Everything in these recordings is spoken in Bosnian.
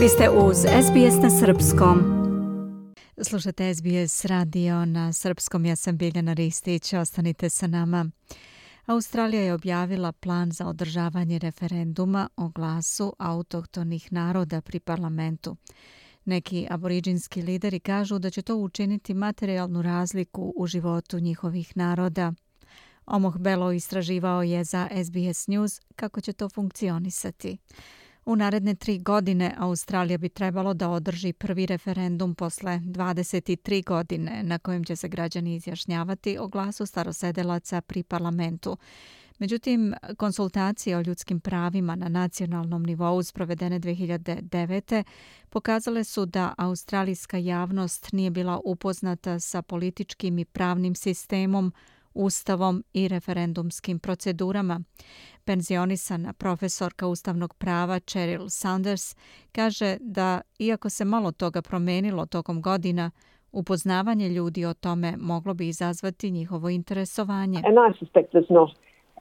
Vi ste uz SBS na Srpskom. Slušate SBS radio na Srpskom. Ja sam Biljana Ristić. Ostanite sa nama. Australija je objavila plan za održavanje referenduma o glasu autohtonih naroda pri parlamentu. Neki aboriđinski lideri kažu da će to učiniti materijalnu razliku u životu njihovih naroda. Omoh Belo istraživao je za SBS News kako će to funkcionisati. U naredne tri godine Australija bi trebalo da održi prvi referendum posle 23 godine na kojem će se građani izjašnjavati o glasu starosedelaca pri parlamentu. Međutim, konsultacije o ljudskim pravima na nacionalnom nivou sprovedene 2009. pokazale su da australijska javnost nije bila upoznata sa političkim i pravnim sistemom ustavom i referendumskim procedurama. Penzionisana profesorka ustavnog prava Cheryl Saunders kaže da, iako se malo toga promenilo tokom godina, upoznavanje ljudi o tome moglo bi izazvati njihovo interesovanje. And I suspect there's not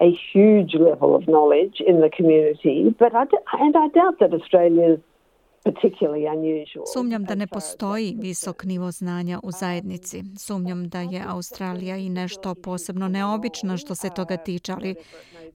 a huge level of knowledge in the community, but I, and I doubt that Australia's Sumnjam da ne postoji visok nivo znanja u zajednici. Sumnjam da je Australija i nešto posebno neobično što se toga tiče, ali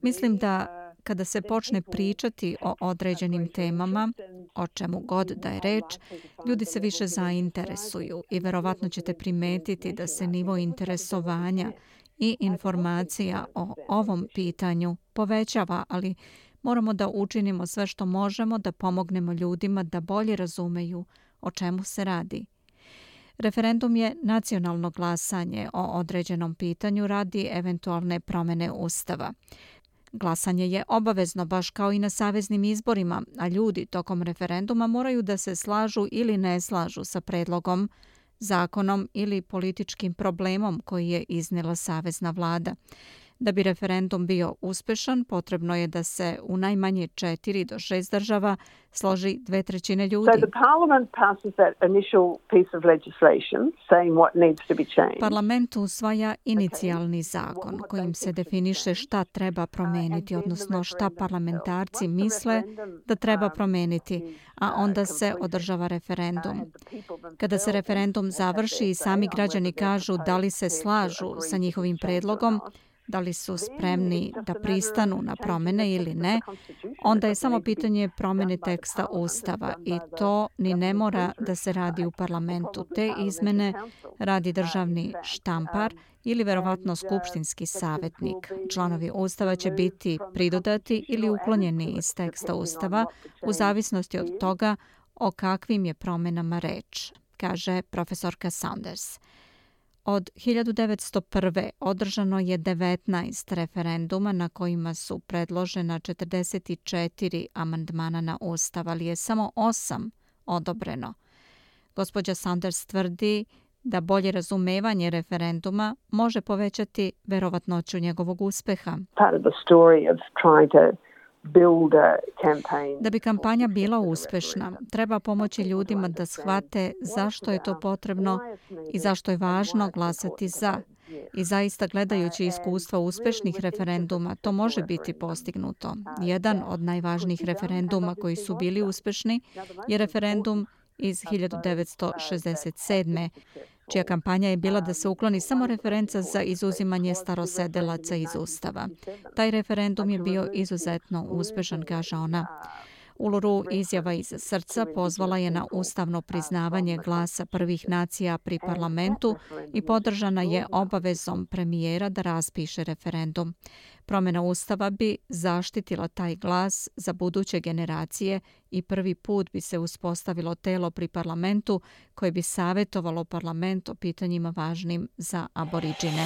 mislim da kada se počne pričati o određenim temama, o čemu god da je reč, ljudi se više zainteresuju i verovatno ćete primetiti da se nivo interesovanja i informacija o ovom pitanju povećava, ali moramo da učinimo sve što možemo da pomognemo ljudima da bolje razumeju o čemu se radi. Referendum je nacionalno glasanje o određenom pitanju radi eventualne promene ustava. Glasanje je obavezno baš kao i na saveznim izborima, a ljudi tokom referenduma moraju da se slažu ili ne slažu sa predlogom, zakonom ili političkim problemom koji je iznela savezna vlada. Da bi referendum bio uspešan, potrebno je da se u najmanje četiri do šest država složi dve trećine ljudi. Parlament usvaja inicijalni zakon kojim se definiše šta treba promeniti, odnosno šta parlamentarci misle da treba promeniti, a onda se održava referendum. Kada se referendum završi i sami građani kažu da li se slažu sa njihovim predlogom, da li su spremni da pristanu na promene ili ne, onda je samo pitanje promene teksta Ustava i to ni ne mora da se radi u parlamentu. Te izmene radi državni štampar ili verovatno skupštinski savjetnik. Članovi Ustava će biti pridodati ili uklonjeni iz teksta Ustava u zavisnosti od toga o kakvim je promenama reč, kaže profesorka Saunders. Od 1901. održano je 19 referenduma na kojima su predložena 44 amandmana na ustav, ali je samo 8 odobreno. Gospođa Sanders tvrdi da bolje razumevanje referenduma može povećati verovatnoću njegovog uspeha. Part of the story of trying to Da bi kampanja bila uspešna, treba pomoći ljudima da shvate zašto je to potrebno i zašto je važno glasati za. I zaista gledajući iskustva uspešnih referenduma, to može biti postignuto. Jedan od najvažnijih referenduma koji su bili uspešni je referendum iz 1967 čija kampanja je bila da se ukloni samo referenca za izuzimanje starosedelaca iz Ustava. Taj referendum je bio izuzetno uspešan, kaže ona. Uluru izjava iz srca pozvala je na ustavno priznavanje glasa prvih nacija pri parlamentu i podržana je obavezom premijera da raspiše referendum. Promjena ustava bi zaštitila taj glas za buduće generacije i prvi put bi se uspostavilo telo pri parlamentu koje bi savjetovalo parlament o pitanjima važnim za aboriđine.